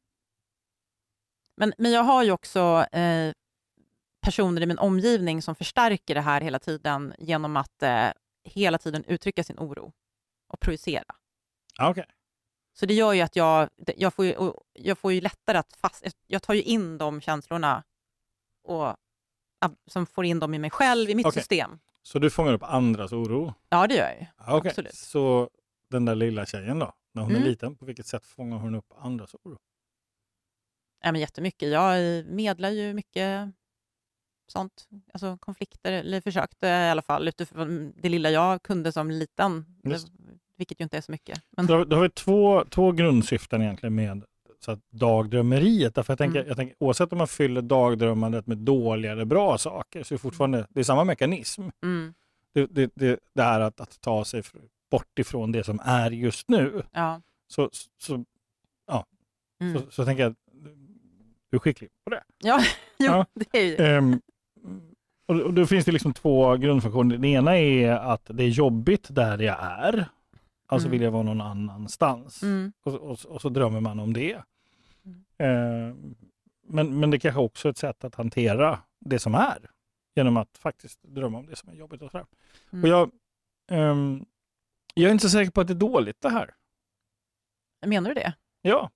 Men, men jag har ju också eh, personer i min omgivning som förstärker det här hela tiden genom att eh, hela tiden uttrycka sin oro och projicera. Ah, Okej. Så det gör ju att jag, jag, får, ju, jag får ju lättare att fast... Jag tar ju in de känslorna och som får in dem i mig själv, i mitt Okej. system. Så du fångar upp andras oro? Ja, det gör jag ju. Okej. Absolut. Så den där lilla tjejen då, när hon är Mm. liten, på vilket sätt fångar hon upp andras oro? Ja, men jättemycket. Jag medlar ju mycket sånt, alltså konflikter, eller försökte i alla fall utifrån det lilla jag kunde som liten, Just. vilket ju inte är så mycket. Men, Då, då har vi två, två grundsyften egentligen med så att dagdrömmeriet. Därför jag tänker, Mm. jag tänker, oavsett om man fyller dagdrömmandet med dåliga eller bra saker så är det fortfarande det är samma mekanism. mm, Det, det, det, det här att, att ta sig bort ifrån det som är just nu. ja. Så, så, Mm. så, så tänker jag du är skicklig på det. ja, jo, Ja. det är ju Ehm, och, och då finns det liksom två grundfunktioner. Den ena är att det är jobbigt där jag är. Alltså Mm. vill jag vara någon annanstans. mm, Och, och, och så drömmer man om det. Mm. Men, men det kanske också är ett sätt att hantera det som är. Genom att faktiskt drömma om det som är jobbigt. Och sådär. Mm. Och jag, ehm, jag är inte så säker på att det är dåligt det här. Menar du det? Ja.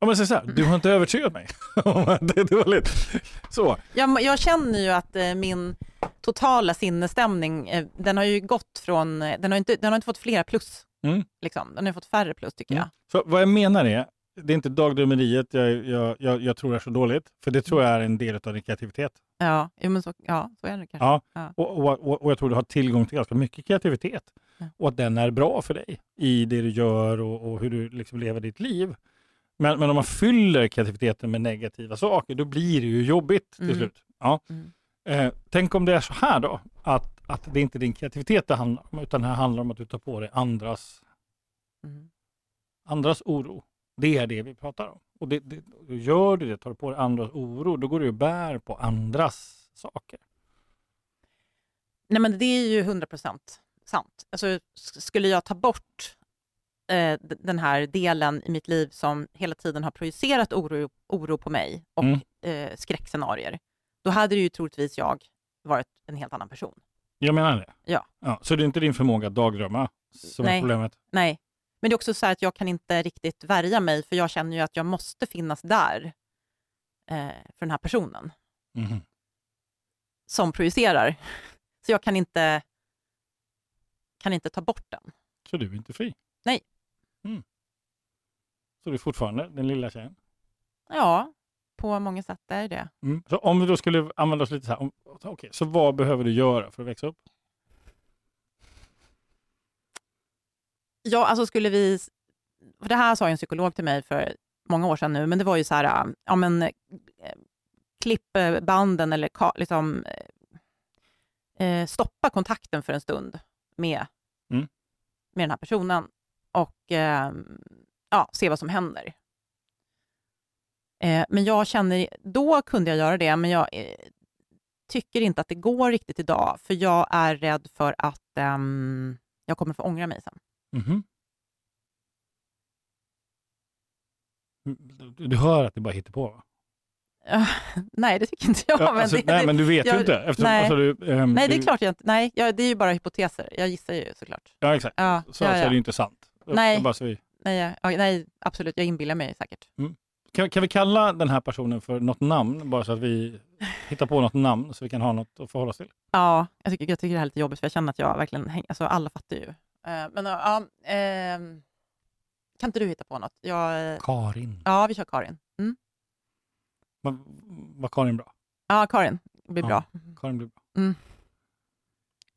Om jag säger så här, du har inte övertygat mig om att det är dåligt. Så, Jag, jag känner ju att eh, min totala sinnesstämning, eh, den har ju gått från, eh, den har inte, den har inte fått flera plus. Mm. Liksom. Den har fått färre plus tycker jag. så vad jag menar är, det är inte dagdrömmeriet jag, jag, jag, jag tror är så dåligt, för det tror jag är en del av din kreativitet. Ja, men så, ja, så är det kanske. Ja. Ja. Och, och, och, och jag tror du har tillgång till ganska mycket kreativitet Ja. och att den är bra för dig i det du gör och, och hur du liksom lever ditt liv. Men, men om man fyller kreativiteten med negativa saker, då blir det ju jobbigt till Mm. slut. Ja. Mm. Eh, tänk om det är så här då, att, att det inte är din kreativitet det handlar om, utan det här handlar om att du tar på dig andras, Mm. andras oro. Det är det vi pratar om. Och det, det, gör du det, tar du på dig andras oro, då går du och bär på andras saker. Nej, men det är ju 100 procent sant. Alltså, skulle jag ta bort eh, den här delen i mitt liv som hela tiden har projicerat oro, oro på mig och Mm. eh, skräckscenarier, då hade det ju troligtvis jag varit en helt annan person. Jag menar det. Ja. ja så det är inte din förmåga att dagdrömma som är Nej. problemet? Nej, men det är också så här att jag kan inte riktigt värja mig, för jag känner ju att jag måste finnas där eh, för den här personen Mhm. som projicerar. Så jag kan inte, kan inte ta bort den. Så du är inte fri? Nej. Mm. Så du är fortfarande den lilla tjejen? Ja, på många sätt är det. Mm. Så om vi då skulle använda oss lite så här, om, okej, så vad behöver du göra för att växa upp? Ja, alltså skulle vi... För det här sa en psykolog till mig för många år sedan nu, men det var ju så här, ja men eh, klipp banden eller liksom, eh, eh, stoppa kontakten för en stund med med den här personen och eh, ja, se vad som händer. Eh, men jag känner, då kunde jag göra det, men jag eh, tycker inte att det går riktigt idag, för jag är rädd för att ehm, jag kommer få ångra mig sen. Mhm. Du, du hör att det bara hittar på va? Nej, det tycker inte jag. Ja, men alltså, det, nej, men du vet jag- ju inte. Eftersom, nej. Alltså, du, ehm, nej, det är du, klart jag inte... Nej, jag, det är ju bara hypoteser. Jag gissar ju såklart. Ja, exakt. Ja, Så, ja, så är ja. det ju inte sant. Nej. Bara så vi, Nej, jag- ja, nej, absolut. Jag inbillar mig säkert. Kan, kan vi kalla den här personen för något namn, bara så att vi hittar på något namn så vi kan ha något att förhålla oss till? Ja, jag tycker, jag tycker det här är lite jobbigt, för jag känner att jag verkligen hänger... Alltså, alla fattar ju. Eh, men ja, ehm, kan inte du hitta på något? Jag, eh, Karin. ja, vi kör Karin. Mm. Var, var Karin bra? Ja, Karin. Blir Ja. bra. Karin blir bra. Mm.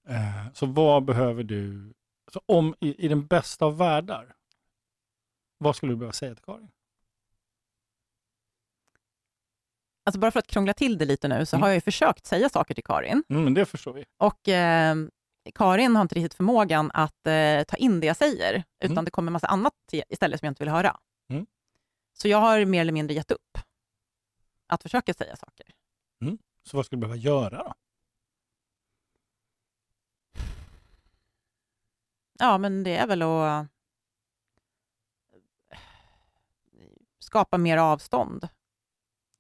Eh, så vad behöver du, så om i, i den bästa av världar, vad skulle du behöva säga till Karin? Alltså bara för att krångla till det lite nu, så Mm. har jag ju försökt säga saker till Karin. Mm, det förstår vi. Och eh, Karin har inte riktigt förmågan att eh, ta in det jag säger, utan Mm. det kommer en massa annat istället som jag inte vill höra. Mm. Så jag har mer eller mindre gett upp att försöka säga saker. Så vad skulle du behöva göra då? Ja, men det är väl att eh, skapa mer avstånd.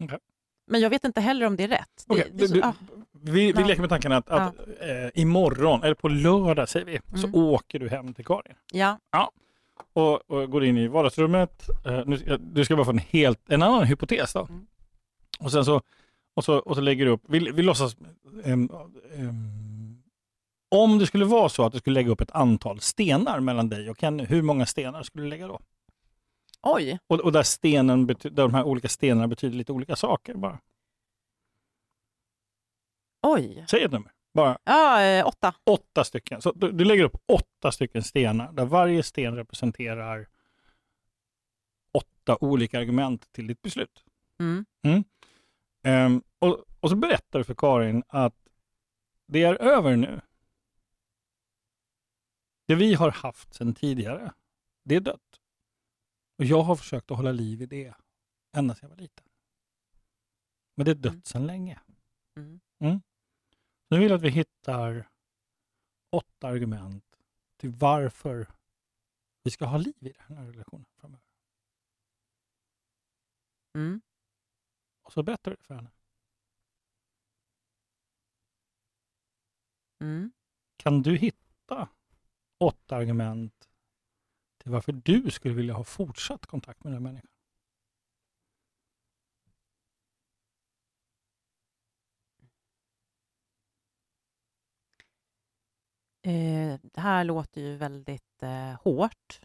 Okej. Men jag vet inte heller om det är rätt. Det, Okej, det är så- du- ja, Vi, vi Ja. leker med tanken att, att eh, imorgon, eller på lördag säger vi, så Mm. åker du hem till Karin. ja, och, och går in i vardagsrummet. Eh, nu, du ska bara få en helt, en annan hypotes då. Mm. Och sen så, och så, och så lägger du upp, vi, vi låtsas, ehm, ehm, om det skulle vara så att du skulle lägga upp ett antal stenar mellan dig och Kenny, hur många stenar skulle du lägga då? Oj. Och, och där, stenen, där de här olika stenarna betyder lite olika saker bara. Oj. Säg ett nummer. Bara Ja, eh, åtta. åtta stycken. Så du, du lägger upp åtta stycken stenar där varje sten representerar åtta olika argument till ditt beslut. Mm. Ehm, och, och så berättar du för Karin att det är över nu. Det vi har haft sedan tidigare, det är dött. Och jag har försökt att hålla liv i det ända sedan jag var liten. Men det är dött Mm. sedan länge. Mm. Nu vill jag att vi hittar åtta argument till varför vi ska ha liv i den här relationen framöver. Mm. Och så berättar du det för henne. Mm. Kan du hitta åtta argument till varför du skulle vilja ha fortsatt kontakt med den här människan? Eh, det här låter ju väldigt eh, hårt,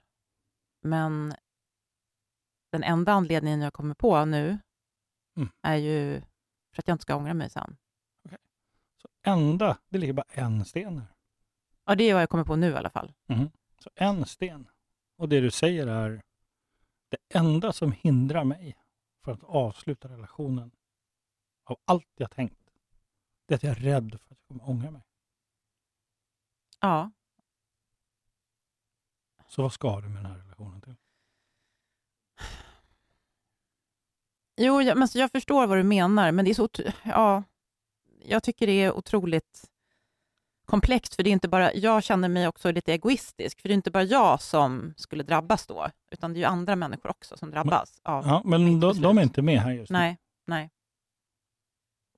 men den enda anledningen jag kommer på nu Mm. är ju för att jag inte ska ångra mig sen. Så enda, det ligger bara en sten här. Ja, det är vad jag kommer på nu i alla fall. Så en sten. Och det du säger är, det enda som hindrar mig för att avsluta relationen av allt jag tänkt, det är att jag är rädd för att jag kommer ångra mig. Ja, Så vad ska du med den här relationen till? jo, jag, men jag förstår vad du menar, men det är så... Ja, jag tycker det är otroligt komplext, för det är inte bara... Jag känner mig också lite egoistisk, för det är inte bara jag som skulle drabbas då, utan det är ju andra människor också som drabbas av... Ja, men de, de är inte med här just nu. Nej, nej.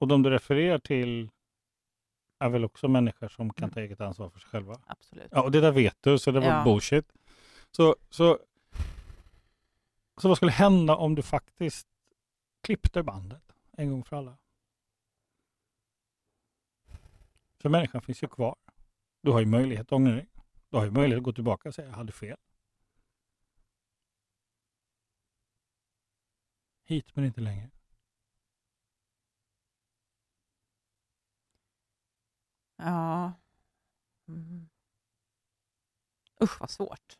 Och de du refererar till är väl också människor som kan Mm. ta eget ansvar för sig själva? Absolut. Ja, och det där vet du, så det var Ja. bullshit. Så, så, så vad skulle hända om du faktiskt klippte bandet en gång för alla? För människan finns ju kvar. Du har ju möjlighet att ångra dig. Du har ju möjlighet att gå tillbaka och säga jag hade fel. Hit men inte längre. Ja. Mm. Usch, vad svårt.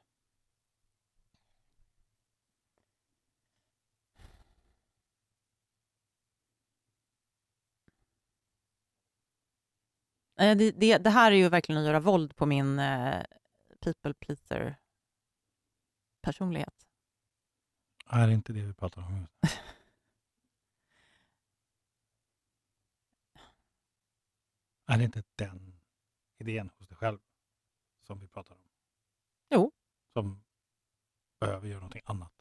Det, det, det här är ju verkligen att göra våld på min eh, people pleaser personlighet. Är det inte det vi pratar om? är det inte den idén hos dig själv som vi pratar om? Jo. Som behöver göra någonting annat?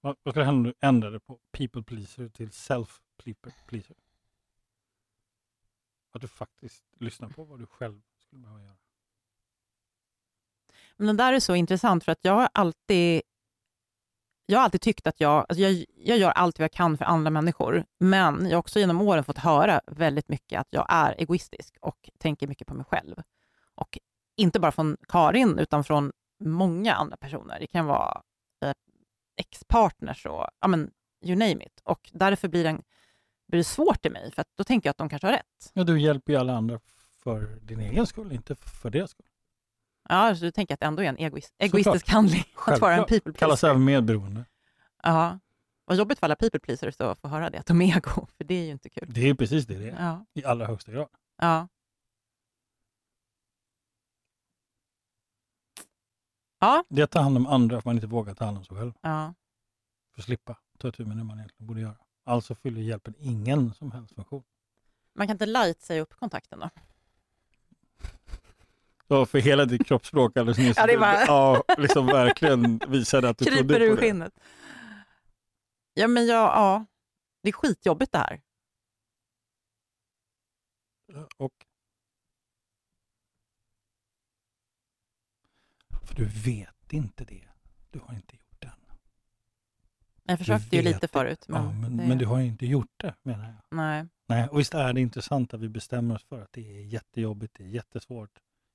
Vad, vad det hända om du ändrar det på people pleaser till self pleaser? Att du faktiskt lyssnar på vad du själv skulle behöva göra. Men det där är så intressant för att jag har alltid, jag har alltid tyckt att jag, alltså jag, jag gör allt vad jag kan för andra människor, men jag har också genom åren fått höra väldigt mycket att jag är egoistisk och tänker mycket på mig själv. Och inte bara från Karin, utan från många andra personer. Det kan vara eh, ex-partners och ja, men, you name it. Och därför blir, den, blir det svårt i mig, för då tänker jag att de kanske har rätt. Ja, du hjälper ju alla andra för din egen skull, inte för deras skull. Ja, så du tänker att det ändå är en egoist, egoistisk handling att vara en people Kallas pleaser. även medberoende. Ja. Vad jobbigt för alla people pleasers att få höra det, att de är ego, för det är ju inte kul. Det är precis det det är, Ja. i allra högsta grad. Ja. Ja, Det är att ta hand om andra för man inte vågar ta hand om sig själv. ja. För att slippa ta tur med det man egentligen borde göra. Alltså fyller hjälpen ingen som helst funktion. Man kan inte light säga upp kontakten då? Så för hela ditt kroppsspråk alldeles nyss, Ja, det är bara- ja, liksom verkligen visade att du Kryper trodde ur på det. skinnet. Ja, men jag, ja. Det är skitjobbigt det här. Och för du vet inte det. Du har inte gjort. Jag försökte ju lite förut. Men, ja, men, det, men du har ju inte gjort det menar jag. Nej. Nej, och visst är det intressant att vi bestämmer oss för att det är jättejobbigt, det är jättesvårt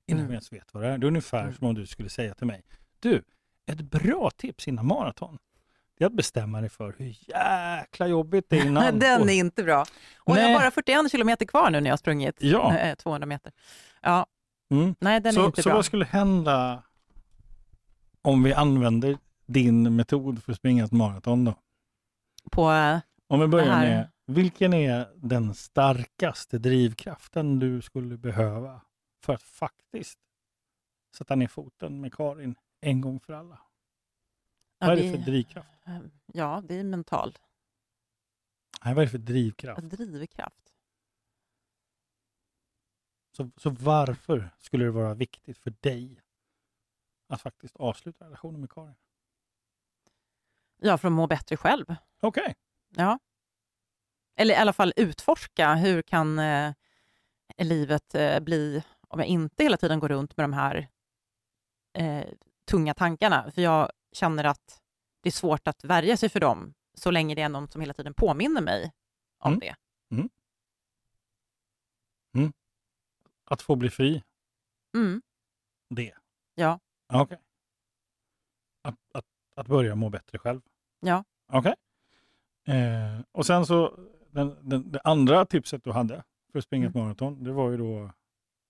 innan Mm. vi ens vet vad det är. Det är ungefär Mm. som om du skulle säga till mig, du, ett bra tips innan maraton, det är att bestämma dig för hur jäkla jobbigt det är innan. Den är inte bra. Och jag Nej. har bara 41 kilometer kvar nu när jag har sprungit Ja. eh, 200 meter. Ja, Mm. nej den är Så, inte så bra. vad skulle hända om vi använder din metod för att springa ett maraton då? På, eh, Om vi börjar med, vilken är den starkaste drivkraften du skulle behöva för att faktiskt sätta ner foten med Karin en gång för alla? ja, vad är det för drivkraft? eh, Ja, det är mental Nej, vad är det för drivkraft? drivkraft. Så, så varför skulle det vara viktigt för dig att faktiskt avsluta relationen med Karin? Ja, för att må bättre själv. Okej, Ja. Eller i alla fall utforska hur kan eh, livet eh, bli om jag inte hela tiden går runt med de här eh, tunga tankarna. För jag känner att det är svårt att värja sig för dem så länge det är någon som hela tiden påminner mig om Mm. det. att få bli fri, Mm. det. Ja. Okej. Att, att, att börja må bättre själv. Ja. Okej. Eh, och sen så, den, den, det andra tipset du hade för att springa ett maraton, det var ju då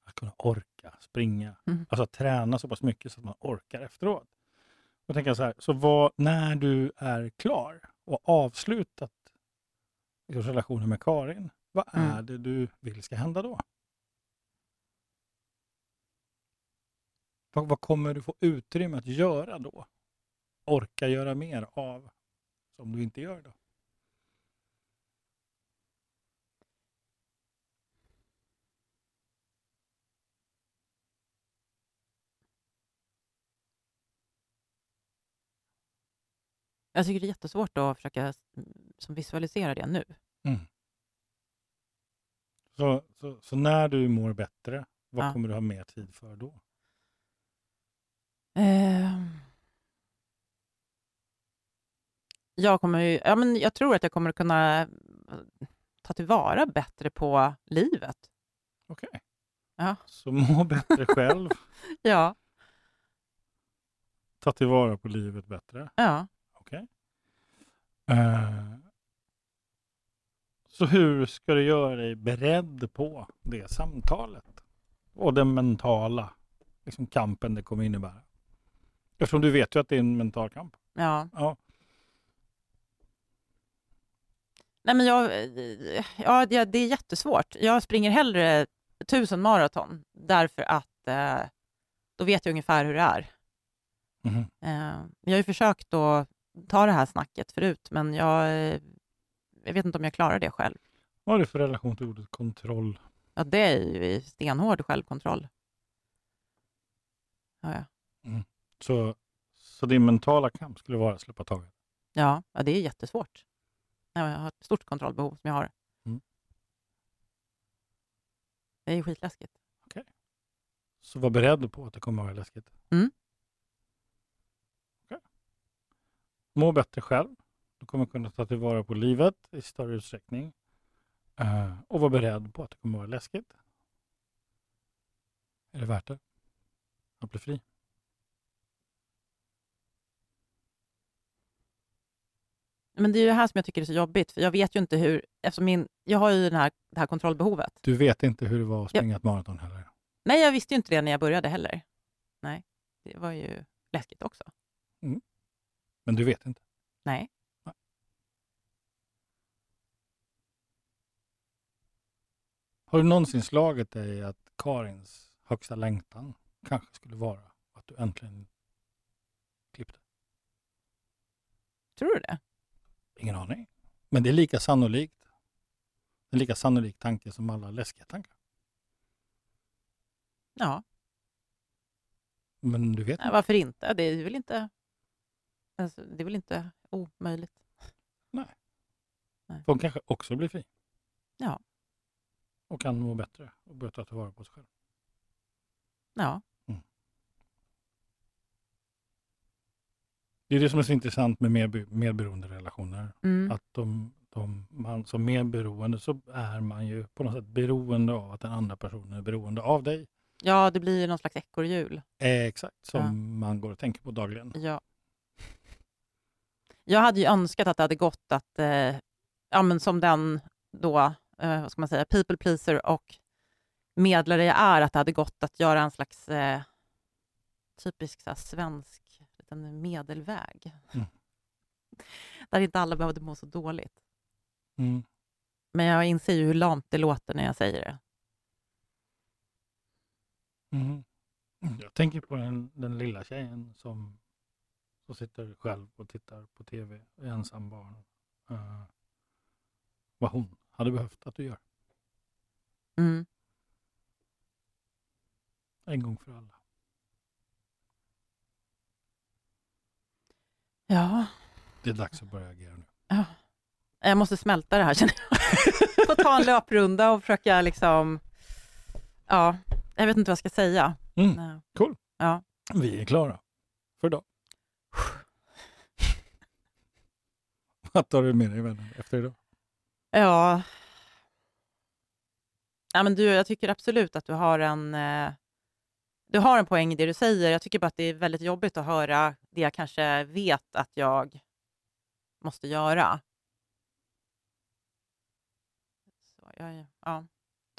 att kunna orka springa. Mm. Alltså träna så pass mycket så att man orkar efteråt. Då tänker jag så här, så vad, när du är klar och avslutat liksom relationen med Karin, vad Mm. är det du vill ska hända då? Vad, vad kommer du få utrymme att göra då? Orka göra mer av som du inte gör då? Jag tycker det är jättesvårt att försöka mm, som visualisera det nu. Så, så, så när du mår bättre, vad Ja. kommer du ha mer tid för då? Eh, jag, kommer ju, ja, men jag tror att jag kommer kunna eh, ta tillvara bättre på livet. Okej. Ja. Så må bättre själv, Ja, ta tillvara på livet bättre. ja. Okej. Eh, så hur ska du göra dig beredd på det samtalet? Och den mentala liksom, kampen det kommer innebära. Eftersom du vet ju att det är en mental kamp. ja. Ja. Nej, men jag, ja, det det är jättesvårt. Jag springer hellre tusen maraton därför att eh, då vet jag ungefär hur det är. Mhm. Eh, jag har ju försökt att ta det här snacket förut, men jag, eh, jag vet inte om jag klarar det själv. Vad har du för relation till ordet kontroll? Ja, det är ju stenhård självkontroll. Ja, ja. Så, så din mentala kamp skulle vara att släppa taget? Ja, ja, det är jättesvårt. Jag har ett stort kontrollbehov som jag har. Mm. Det är ju skitläskigt. Så var beredd på att det kommer att vara läskigt? Mm. Okej. Må bättre själv. Du kommer kunna ta tillvara på livet i större utsträckning. Eh, och var beredd på att det kommer att vara läskigt. Är det värt det? Att bli fri? Men det är ju det här som jag tycker är så jobbigt, för jag vet ju inte hur... Eftersom min, jag har ju den här, det här kontrollbehovet. Du vet inte hur det var att springa ett maraton heller? Nej, jag visste ju inte det när jag började heller. Nej, det var ju läskigt också. Men du vet inte? Nej. Har du någonsin slagit dig att Karins högsta längtan kanske skulle vara att du äntligen klippte? Tror du det? Ingen aning. Men det är lika sannolikt. En lika sannolik tanke som alla läskiga tankar. Ja, Men du vet Nej, varför inte? Det är väl inte, alltså, det är väl inte omöjligt. Hon kanske också blir fri. Ja. Och kan må bättre och börja ta tillvara på sig själv. Ja, Det är det som är så intressant med medbe- medberoende relationer. mm. Att de, de, man, som medberoende så är man ju på något sätt beroende av att den andra personen är beroende av dig. ja det blir någon slags ekorrhjul. Eh, exakt, som Ja. man går och tänker på dagligen. Ja. Jag hade ju önskat att det hade gått att, eh, ja, men som den då, eh, vad ska man säga, people pleaser och medlare jag är, att det hade gått att göra en slags eh, typisk så här, svensk liten medelväg. Mm. Där inte alla behövde må så dåligt. Mm. Men jag inser ju hur lamt det låter när jag säger det. Mm. Jag tänker på den, den lilla tjejen som, som sitter själv och tittar på tv, ensam barn. Eh, vad hon hade behövt att du gör. Mm. En gång för alla. Ja, Det är dags att börja agera nu. Ja. Jag måste smälta det här känner jag. Få ta en löprunda och försöka liksom... Ja, jag vet inte vad jag ska säga. Mm. Nej. Cool. Ja. Vi är klara för idag. Vad tar du med dig i världen efter idag? Ja. ja men du, jag tycker absolut att du har en... Eh, du har en poäng i det du säger. Jag tycker bara att det är väldigt jobbigt att höra det jag kanske vet att jag måste göra. Så jag, ja.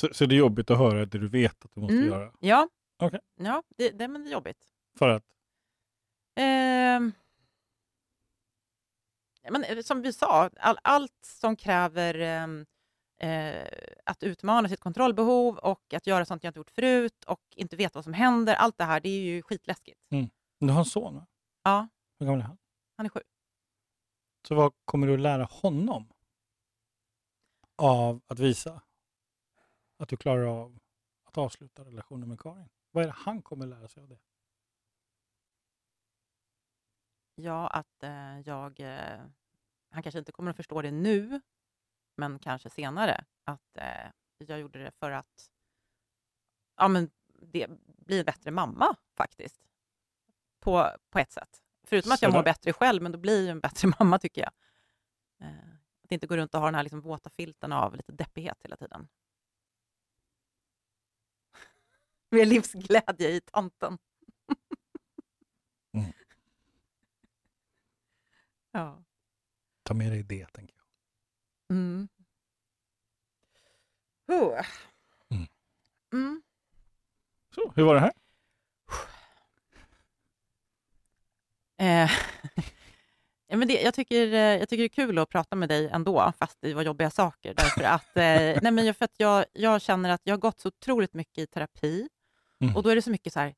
Så, så det är jobbigt att höra det du vet att du måste Mm. göra? Ja, Okej. ja det, det, men det är jobbigt. För att? Ehm. Ja, men eh, som vi sa, all, allt som kräver ehm, eh, att utmana sitt kontrollbehov och att göra sånt jag inte gjort förut och inte veta vad som händer. Allt det här, det är ju skitläskigt. Du har en son, va? Ja, Hur gammal är han? han är sju. Så vad kommer du att lära honom av att visa att du klarar av att avsluta relationen med Karin? Vad är det han kommer lära sig av det? Ja, att eh, jag... Eh, han kanske inte kommer att förstå det nu, men kanske senare. Att eh, jag gjorde det för att ja, men det, bli en bättre mamma, faktiskt. På, på ett sätt. Förutom att jag mår bättre själv, men då blir jag en bättre mamma, tycker jag. Eh, att inte gå runt och ha den här liksom våta filten av lite deppighet hela tiden. Med livsglädje i tanten. Mm. Ja. Ta med dig det, tänker jag. Mm. Huh. Mm. Mm. Så, hur var det här? Eh, ja, men det, jag, tycker, eh, jag tycker det är kul att prata med dig ändå, fast det var jobbiga saker. Därför att, eh, nej men för att jag, jag känner att jag har gått så otroligt mycket i terapi Mm. och då är det så mycket så här,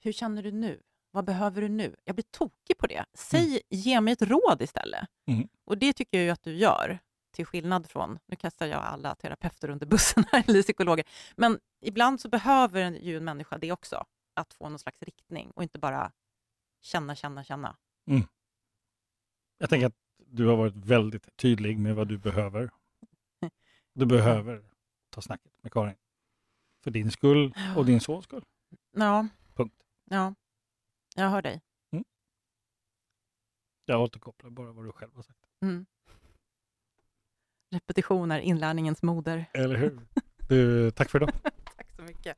hur känner du nu? Vad behöver du nu? Jag blir tokig på det. Säg, ge mig ett råd istället. Mm. Och det tycker jag ju att du gör, till skillnad från, nu kastar jag alla terapeuter under bussen här, eller psykologer, men ibland så behöver ju en människa det också, att få någon slags riktning och inte bara känna, känna, känna. Jag tänker att du har varit väldigt tydlig med vad du behöver. Du behöver ta snacket med Karin. För din skull och din sons skull. Ja, Punkt. ja, jag hör dig. Jag återkopplar bara vad du själv har sagt. Mm. Repetition är inlärningens moder. Eller hur? Du, tack för idag. tack så mycket.